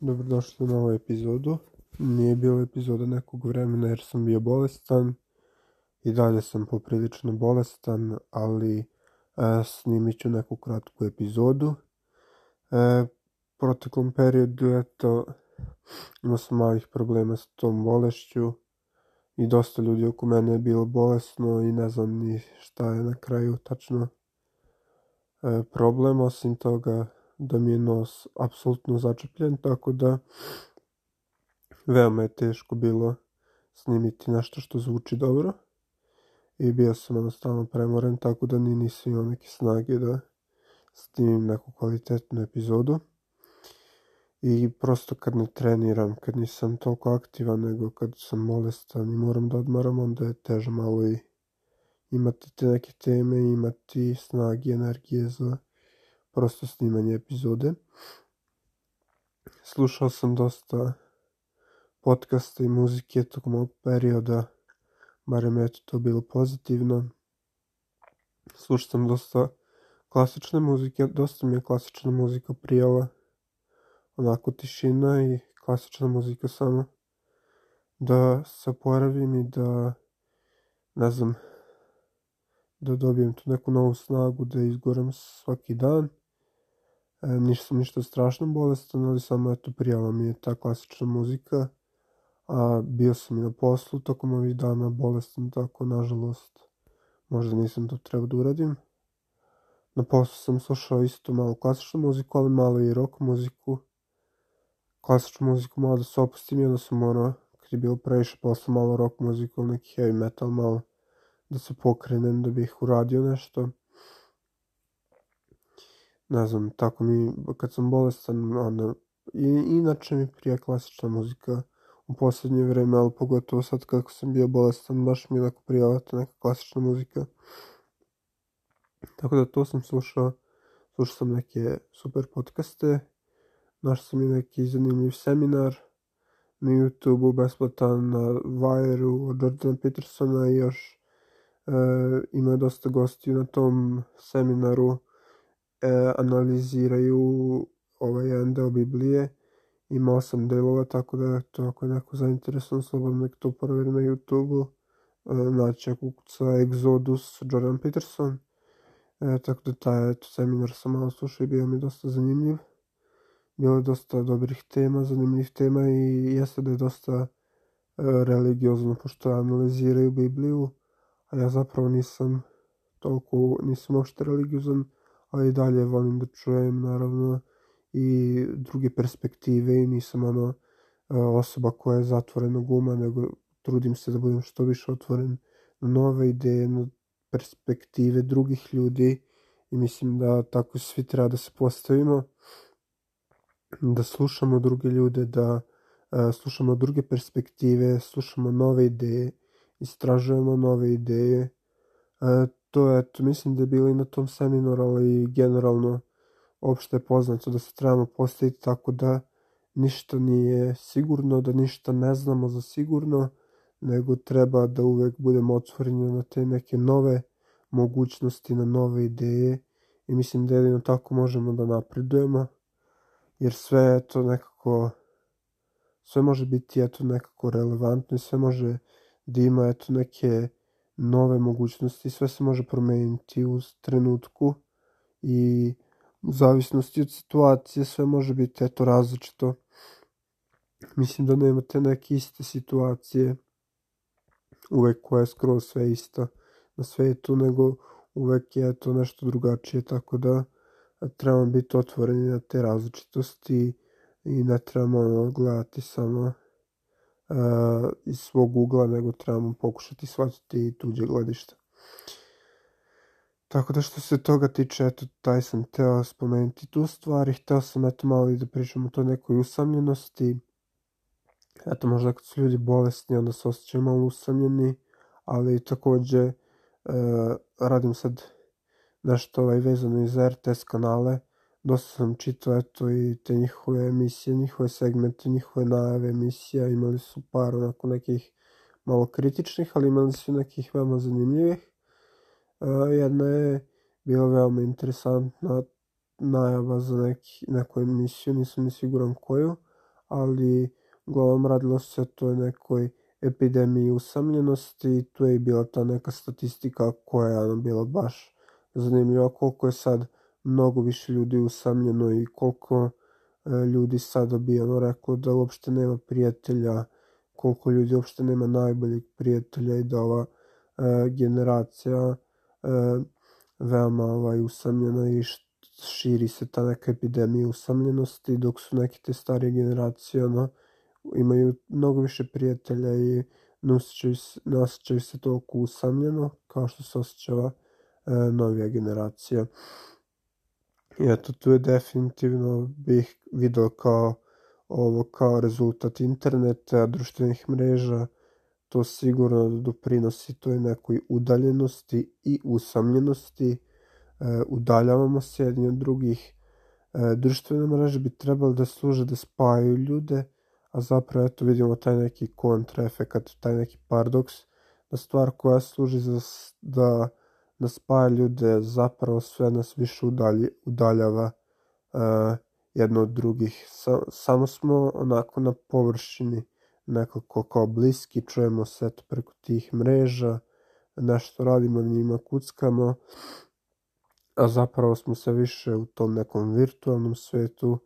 Dobrodošli na ovu epizodu. Nije bilo epizoda nekog vremena jer sam bio bolestan. I dalje sam poprilično bolestan, ali e, snimit ću neku kratku epizodu. E, proteklom periodu, eto, imao sam malih problema s tom bolešću i dosta ljudi oko mene je bilo bolesno i ne znam ni šta je na kraju tačno e, problem. Osim toga, da mi je nos apsolutno začepljen, tako da veoma je teško bilo snimiti nešto što zvuči dobro. I bio sam jednostavno premoren, tako da ni nisam imao neke snage da snimim neku kvalitetnu epizodu. I prosto kad ne treniram, kad nisam toliko aktivan, nego kad sam bolestan i moram da odmaram, onda je teže malo i imati te neke teme, imati snage, energije za prosto snimanje epizode. Slušao sam dosta podcasta i muzike tokom ovog perioda, barem je to bilo pozitivno. Slušao sam dosta klasične muzike, dosta mi je klasična muzika prijala, onako tišina i klasična muzika samo da se oporavim i da, ne znam, da dobijem tu neku novu snagu, da izgoram svaki dan. E, nisam ništa strašno bolestan, ali samo eto prijala mi je ta klasična muzika. A bio sam i na poslu tokom ovih dana bolestan, tako nažalost možda nisam to trebao da uradim. Na poslu sam slušao isto malo klasičnu muziku, ali malo i rock muziku. Klasičnu muziku malo da se opustim onda sam morao, kad je bilo previše posla, malo rock muziku, neki heavy metal, malo da se pokrenem da bih uradio nešto ne znam, tako mi, kad sam bolestan, onda, i, inače mi prija klasična muzika u poslednje vreme, ali pogotovo sad kako sam bio bolestan, baš mi onako prijala ta neka klasična muzika. Tako da to sam slušao, slušao sam neke super podcaste, našao sam i neki zanimljiv seminar na YouTube-u, besplatan na Wire-u od Jordana Petersona i još e, ima dosta gostiju na tom seminaru analiziraju ovaj jedan deo Biblije. Ima osam delova, tako da to ako je neko zainteresovan, slobodno nek to proveri na YouTube-u. E, naći ako kuca Exodus Jordan Peterson. E, tako da taj eto, seminar sam malo slušao i bio mi dosta zanimljiv. Bilo je dosta dobrih tema, zanimljivih tema i jeste da je dosta e, religiozno, pošto analiziraju Bibliju, a ja zapravo nisam toliko, nisam uopšte religiozan, ali dalje volim da čujem naravno i druge perspektive i nisam ono e, osoba koja je zatvorenog uma, nego trudim se da budem što više otvoren na nove ideje, na perspektive drugih ljudi i mislim da tako svi treba da se postavimo, da slušamo druge ljude, da uh, slušamo druge perspektive, slušamo nove ideje, istražujemo nove ideje. To je, to mislim da je bilo i na tom seminaru, ali generalno opšte je poznato da se trebamo postaviti tako da ništa nije sigurno, da ništa ne znamo za sigurno, nego treba da uvek budemo otvoreni na te neke nove mogućnosti, na nove ideje i mislim da jedino tako možemo da napredujemo, jer sve je to nekako, sve može biti eto nekako relevantno i sve može da ima eto neke nove mogućnosti, sve se može promeniti u trenutku i u zavisnosti od situacije sve može biti eto različito. Mislim da nemate neke iste situacije uvek koja je skroz sve ista na svetu, nego uvek je to nešto drugačije, tako da trebamo biti otvoreni na te različitosti i ne trebamo gledati samo uh, iz svog ugla, nego trebamo pokušati shvatiti i tuđe gledište. Tako da što se toga tiče, eto, taj sam teo spomenuti tu stvar i hteo sam eto malo i da pričam o toj nekoj usamljenosti. Eto, možda kad su ljudi bolesni, onda se osjećaju malo usamljeni, ali takođe e, radim sad nešto ovaj, vezano iz RTS kanale, dosta sam čitao eto i te njihove emisije, njihove segmente, njihove najave emisija, imali su par onako nekih malo kritičnih, ali imali su nekih veoma zanimljivih. Uh, jedna je bila veoma interesantna najava za neki, neku emisiju, nisam ni siguran koju, ali uglavnom radilo se o toj nekoj epidemiji usamljenosti. I tu je bila ta neka statistika koja je bila baš zanimljiva. Koliko je sad mnogo više ljudi usamljeno i koliko e, ljudi sad bi ono reklo da uopšte nema prijatelja, koliko ljudi uopšte nema najboljeg prijatelja i da ova e, generacija e, veoma ovaj, usamljena i širi se ta neka epidemija usamljenosti, dok su neke te starije generacije ono, imaju mnogo više prijatelja i ne osjećaju, ne osjećaju se toliko usamljeno kao što se osjećava e, novija generacija. I eto, tu je definitivno bih video kao ovo kao rezultat interneta, društvenih mreža, to sigurno doprinosi toj nekoj udaljenosti i usamljenosti, e, udaljavamo se jedni od drugih, e, društvene mreže bi trebali da služe da spajaju ljude, a zapravo eto vidimo taj neki kontraefekat, taj neki paradoks, da stvar koja služi za, da, da spaja ljude zapravo sve nas više udalji, udaljava uh, jedno od drugih. Sa, samo smo onako na površini nekako kao bliski, čujemo se eto preko tih mreža, nešto radimo na njima, kuckamo, a zapravo smo se više u tom nekom virtualnom svetu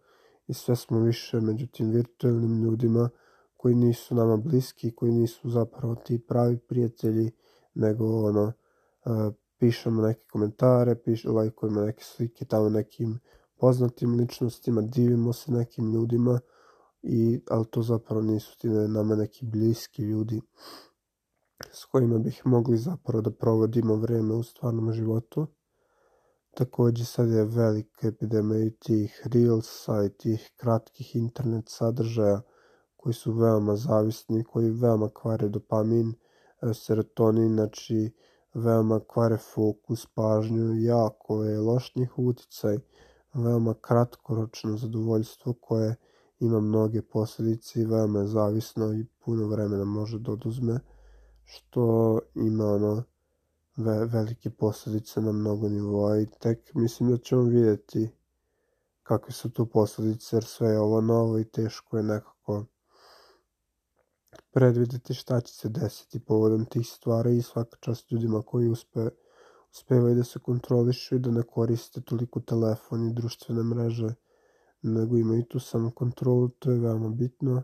i sve smo više među tim virtualnim ljudima koji nisu nama bliski, koji nisu zapravo ti pravi prijatelji, nego ono, uh, pišemo neke komentare, piš, lajkujemo neke slike tamo nekim poznatim ličnostima, divimo se nekim ljudima, i, ali to zapravo nisu ti nama neki bliski ljudi s kojima bih mogli zapravo da provodimo vreme u stvarnom životu. Takođe sad je velika epidemija i tih reelsa i tih kratkih internet sadržaja koji su veoma zavisni, koji veoma kvare dopamin, serotonin, znači veoma kvare fokus, pažnju, jako je loš uticaj, veoma kratkoročno zadovoljstvo koje ima mnoge posledice i veoma je zavisno i puno vremena može da oduzme, što ima ono ve, velike posledice na mnogo nivoa i tek mislim da ćemo vidjeti kakve su tu posledice, jer sve je ovo novo i teško je nekako predvideti šta će se desiti povodom tih stvari i svaka čast ljudima koji uspe, uspevaju da se kontrolišu i da ne koriste toliko telefon i društvene mreže, nego imaju tu samo kontrolu, to je veoma bitno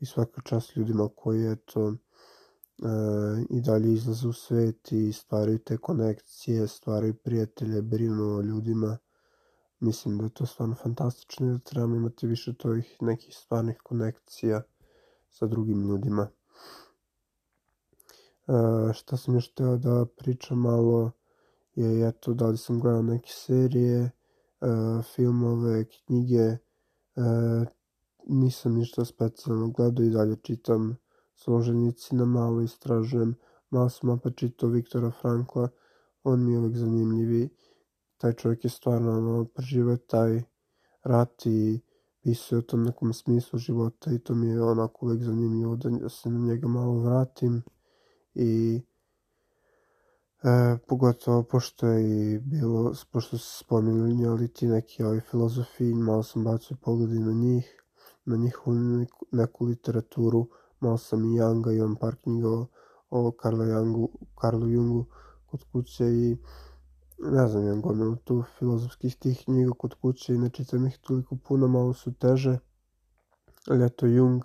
i svaka čast ljudima koji eto e, i dalje izlaze u svet i stvaraju te konekcije, stvaraju prijatelje, brinu o ljudima. Mislim da je to stvarno fantastično i da trebamo imati više tovih nekih stvarnih konekcija sa drugim ljudima. E, šta sam još teo da pričam malo je eto da li sam gledao neke serije, e, filmove, knjige, e, nisam ništa specijalno gledao i dalje čitam na malo istražujem, malo sam opet čitao Viktora Frankla, on mi je uvek zanimljivi, taj čovjek je stvarno ono, preživao taj rat i pisao o tom nekom smislu života i to mi je onako uvek zanimljivo da se na njega malo vratim i e, pogotovo pošto je i bilo, pošto se spominjali ti neki ovi filozofi, malo sam bacio pogledi na njih, na njihovu neku, neku literaturu, malo sam i Younga, imam par knjiga o, o Jungu, Karlo Jungu kod kuće i ne znam, imam gomilu tu filozofskih tih knjiga kod kuće i ne čitam ih toliko puno, malo su teže. Ali eto, Jung,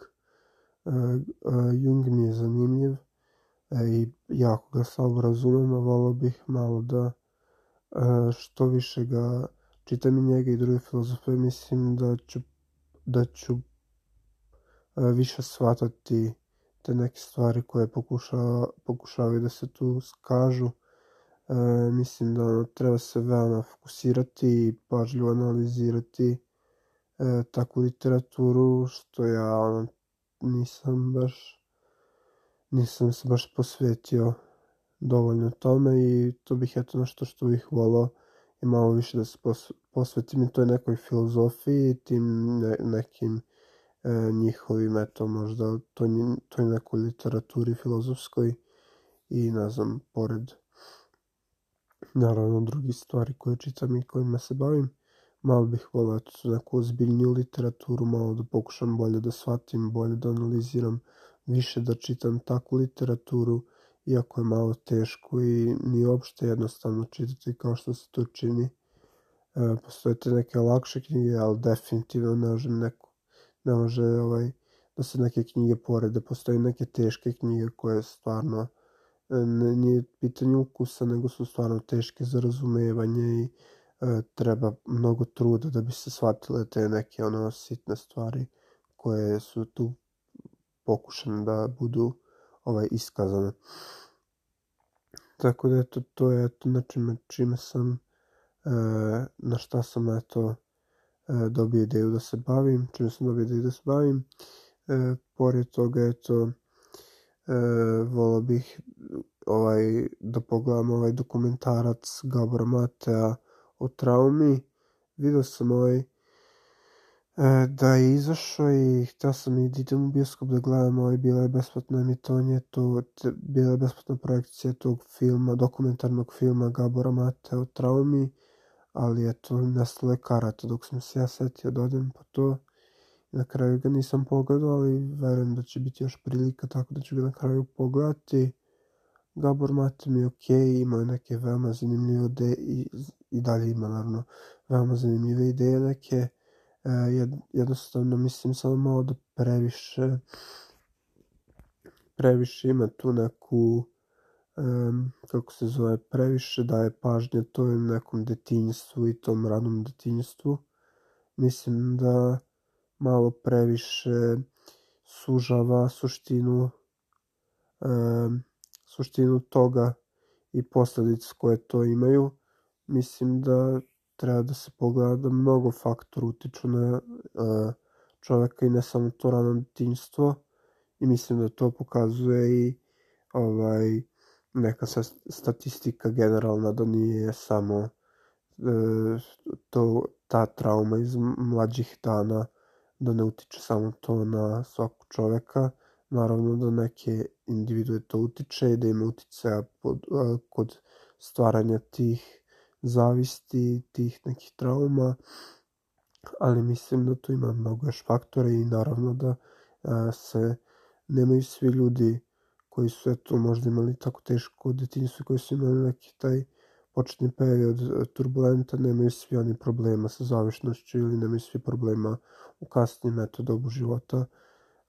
uh, uh, Jung mi je zanimljiv uh, i jako ga slabo razumem, a volao bih malo da uh, što više ga čitam i njega i druge filozofe, mislim da ću, da ću uh, više shvatati te neke stvari koje pokuša, pokušavaju da se tu skažu E, mislim da treba se veoma fokusirati i pažljivo analizirati e, takvu literaturu, što ja ono, nisam baš nisam se baš posvetio dovoljno tome i to bih eto nešto što bih volao i malo više da se posvetim i toj nekoj filozofiji, tim ne, nekim e, njihovim, eto možda toj, toj nekoj literaturi filozofskoj i ne znam, pored naravno drugi stvari koje čitam i kojima se bavim. malo bih volio tu neku ozbiljniju literaturu, malo da pokušam bolje da shvatim, bolje da analiziram, više da čitam takvu literaturu, iako je malo teško i nije uopšte jednostavno čitati kao što se to čini. E, postoje te neke lakše knjige, ali definitivno ne može neko, ne može ovaj, da se neke knjige porede. Postoje neke teške knjige koje stvarno nije pitanje ukusa, nego su stvarno teške za razumevanje i e, treba mnogo truda da bi se shvatile te neke ono sitne stvari koje su tu pokušane da budu ovaj iskazane. Tako da eto, to je eto na čime, čime sam, e, na šta sam eto e, dobio ideju da se bavim, čime sam dobio ideju da se bavim. E, pored toga eto, e, volao bih ovaj, da pogledam ovaj dokumentarac Gabora Matea o traumi. Video sam ovaj E, da je izašao i htio sam i da idem u bioskop da gledam, ovaj, bila je besplatno emitovanje, to, bila je besplatna projekcija tog filma, dokumentarnog filma Gabora Mate o traumi, ali eto, nestalo je karata dok sam se ja setio da odem po to. Na kraju ga nisam pogledao, ali verujem da će biti još prilika, tako da ću ga na kraju pogledati. Gabor Mate mi je okay, imao neke veoma zanimljive ideje i, i dalje ima naravno veoma zanimljive ideje neke E, jednostavno mislim samo malo da previše previše ima tu neku um, kako se zove, previše daje pažnje tom nekom detinjstvu i tom ranom detinjstvu. Mislim da malo previše sužava suštinu um, suštinu toga i posledice koje to imaju. Mislim da treba da se pogleda da mnogo faktora utiču na uh, čoveka i ne samo to rano detinjstvo i mislim da to pokazuje i ovaj neka statistika generalna da nije samo uh, to ta trauma iz mlađih dana da ne utiče samo to na svakog čoveka naravno da neke individue to utiče i da ima uticaja pod, uh, kod stvaranja tih zavisti, tih nekih trauma, ali mislim da tu ima mnogo još faktora i naravno da a, se nemaju svi ljudi koji su eto možda imali tako teško detinjstvo koji su imali neki taj početni period turbulentan, nemaju svi oni problema sa zavišnošću ili nemaju svi problema u kasnim eto dobu života.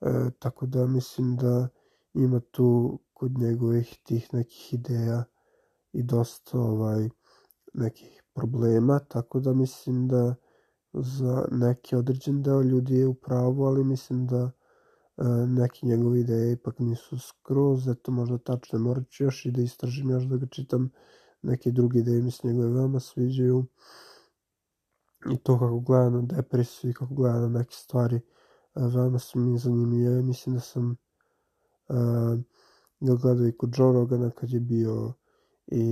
E, tako da mislim da ima tu kod njegovih tih nekih ideja i dosta ovaj nekih problema, tako da mislim da za neki određen deo ljudi je u pravu, ali mislim da e, neke njegove ideje ipak nisu skroz, eto možda tačno morat ću još i da istražim još da ga čitam neke druge ideje mi se njegove veoma sviđaju. I to kako gleda na depresiju i kako gleda na neke stvari e, veoma su mi zanimljive. Mislim da sam uh, gledao i kod Joe Rogana kad je bio i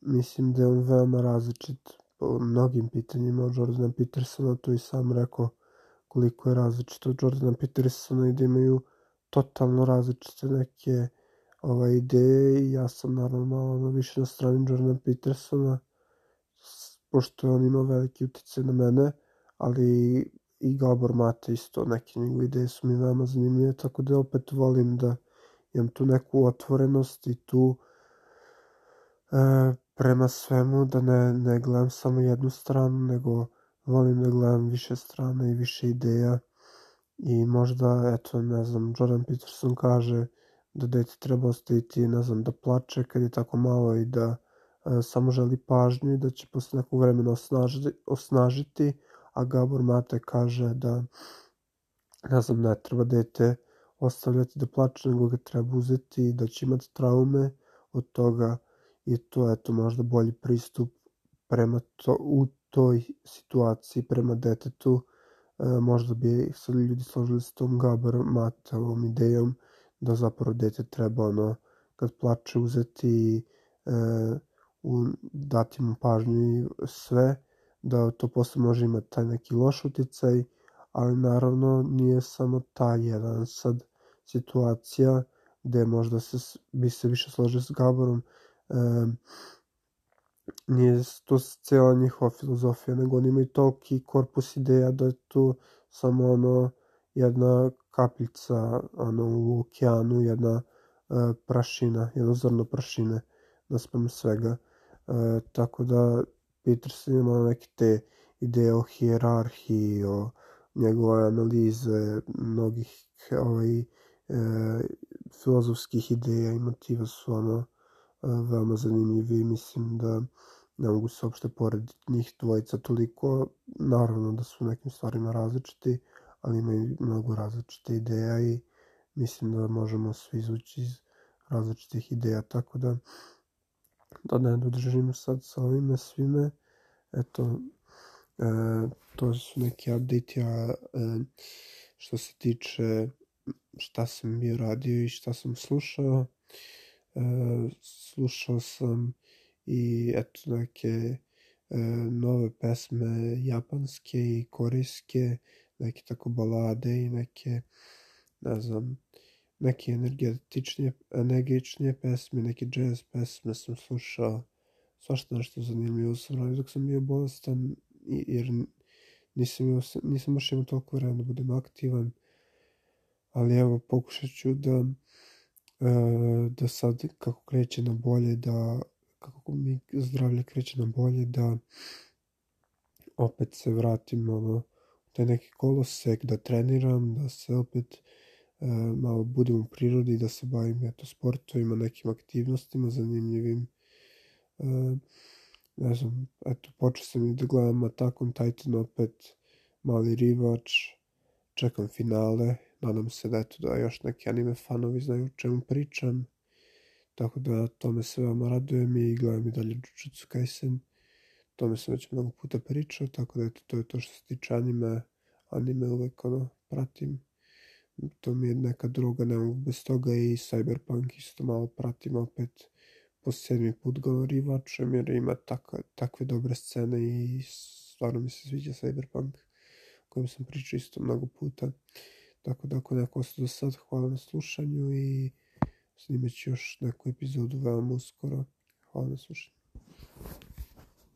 mislim da je on veoma različit po mnogim pitanjima od Jordana Petersona, to i sam rekao koliko je različit od Jordana Petersona i da imaju totalno različite neke ovaj, ideje i ja sam naravno malo više na strani Jordana Petersona pošto on ima veliki utjecaj na mene, ali i Gabor Mate isto, neke njegove ideje su mi veoma zanimljive, tako da opet volim da imam tu neku otvorenost i tu e, prema svemu da ne, ne gledam samo jednu stranu, nego volim da gledam više strana i više ideja. I možda, eto, ne znam, Jordan Peterson kaže da dete treba ostaviti, ne znam, da plače kad je tako malo i da e, samo želi pažnju i da će posle nekog vremena osnažiti, osnažiti, a Gabor Mate kaže da, ne znam, ne treba dete ostavljati da plače, nego ga treba uzeti i da će imati traume od toga i to je to možda bolji pristup prema to, u toj situaciji prema detetu. E, možda bi se ljudi složili s tom Gabar Mateovom idejom da zapravo dete treba ono kad plače uzeti e, u, dati mu pažnju i sve da to posle može imati taj neki loš uticaj ali naravno nije samo ta jedan. Sad situacija gde možda se, bi se više složio s Gaborom nije to cijela njihova filozofija, nego oni imaju toliki korpus ideja da je tu samo ono jedna kapljica ono, u okeanu, jedna uh, prašina, jedno zrno prašine naspram svega. Uh, tako da Peterson ima neke te ideje o hijerarhiji, o njegove analize mnogih ovaj, e, filozofskih ideja i motiva su ono e, veoma zanimljivi mislim da ne mogu se uopšte porediti njih dvojica toliko, naravno da su u nekim stvarima različiti, ali imaju mnogo različite ideja i mislim da možemo svi izvući iz različitih ideja, tako da da ne dodržimo sad sa ovime svime, eto, e, to su neki update a e, što se tiče šta sam bio radio i šta sam slušao, e, slušao sam i eto neke e, nove pesme japanske i korejske, neke tako balade i neke, ne znam, neke energetičnije, energičnije pesme, neke jazz pesme sam slušao, svašta nešto zanimljivo sam radio dok sam bio bolestan, jer nisam, imao, nisam baš imao toliko vremena da budem aktivan, ali evo pokušat ću da, e, da sad kako kreće na bolje, da kako mi zdravlje kreće na bolje, da opet se vratim ono, taj neki kolosek, da treniram, da se opet e, malo budem u prirodi, da se bavim eto, sportovima, nekim aktivnostima zanimljivim. E, ne znam, eto, počeo sam i da gledam Attack on Titan opet, mali rivač, čekam finale, nadam se da eto da još neki anime fanovi znaju o čemu pričam. Tako da tome se veoma radujem i gledam i dalje Jujutsu Kaisen. Tome sam već mnogo puta pričao, tako da eto, to je to što se tiče anime. Anime uvek ono, pratim. To mi je neka druga, ne mogu bez toga i Cyberpunk isto malo pratim opet po sedmi put ga rivačem jer ima takve, takve dobre scene i stvarno mi se sviđa Cyberpunk kojem sam pričao isto mnogo puta. Tako da ako neko ostao do sad, hvala na slušanju i snimat još neku epizodu veoma uskoro. Hvala na slušanju.